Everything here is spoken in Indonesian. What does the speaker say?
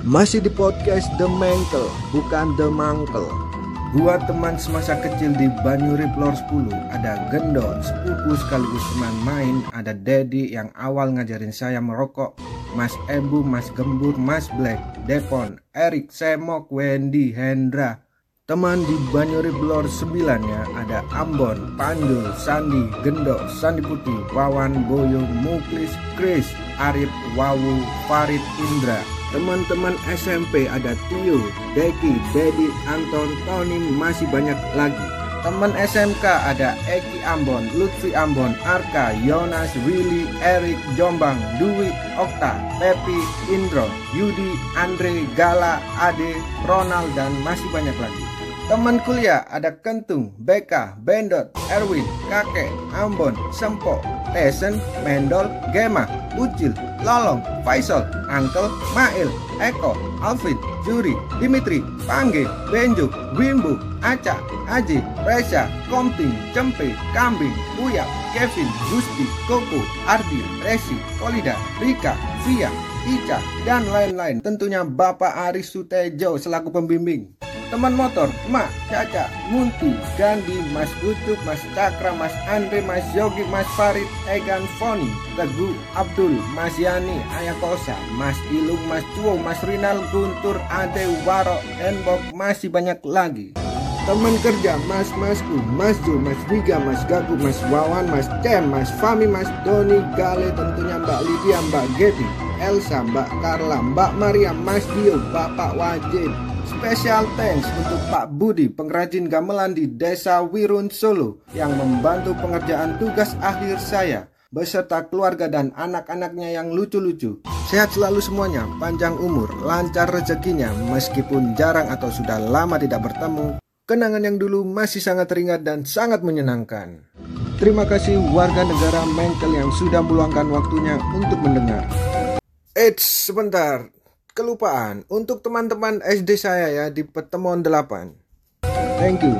Masih di podcast The Mangkel, bukan The Mangkel. Gua teman semasa kecil di Banyurip Lor 10 Ada Gendon, sepupu sekaligus teman main Ada Dedi yang awal ngajarin saya merokok Mas Ebu, Mas Gembur, Mas Black, Depon, Erik, Semok, Wendy, Hendra Teman di Banyurip Lor 9 ya Ada Ambon, Pandul, Sandi, Gendo, Sandi Putih, Wawan, Boyo, Muklis, Chris, Arif, Wawu, Farid, Indra Teman-teman SMP ada Tio, Deki, Dedi, Anton, Tony, masih banyak lagi. Teman SMK ada Eki Ambon, Lutfi Ambon, Arka, Yonas, Willy, Erik, Jombang, Dwi, Okta, Pepi, Indro, Yudi, Andre, Gala, Ade, Ronald, dan masih banyak lagi. Teman kuliah ada Kentung, Beka, Bendot, Erwin, Kakek, Ambon, Sempo, Tesen, Mendol, Gema, Ucil, Lolong, Faisal, Uncle, Mail, Eko, Alvin, Juri, Dimitri, Pangge, Benjuk, Wimbu, Aca, Aji, Reza, Komting, Cempe, Kambing, Uya, Kevin, Gusti, Koko, Ardi, Resi, Kolida, Rika, Via, Ica, dan lain-lain. Tentunya Bapak Aris Sutejo selaku pembimbing teman motor, Mak, Caca, Munti, Gandhi, Mas Ucup, Mas Cakra, Mas Andre, Mas Yogi, Mas Farid, Egan Foni, Teguh, Abdul, Mas Yani, Ayakosa, Mas Ilung, Mas Cuo, Mas Rinal, Guntur, Ade, Waro, Enbok, masih banyak lagi. Teman kerja Mas Masku, Mas Jo, Mas Wiga, Mas Gagu, Mas Wawan, Mas Cem, Mas Fami, Mas Doni, Gale, tentunya Mbak Lydia, Mbak Getty, Elsa, Mbak Carla, Mbak Maria, Mas Dio, Bapak Wajib, Special thanks untuk Pak Budi, pengrajin gamelan di Desa Wirun Solo yang membantu pengerjaan tugas akhir saya beserta keluarga dan anak-anaknya yang lucu-lucu. Sehat selalu semuanya, panjang umur, lancar rezekinya meskipun jarang atau sudah lama tidak bertemu. Kenangan yang dulu masih sangat teringat dan sangat menyenangkan. Terima kasih warga negara Mengkel yang sudah meluangkan waktunya untuk mendengar. Eits, sebentar kelupaan untuk teman-teman SD saya ya di pertemuan 8. Thank you.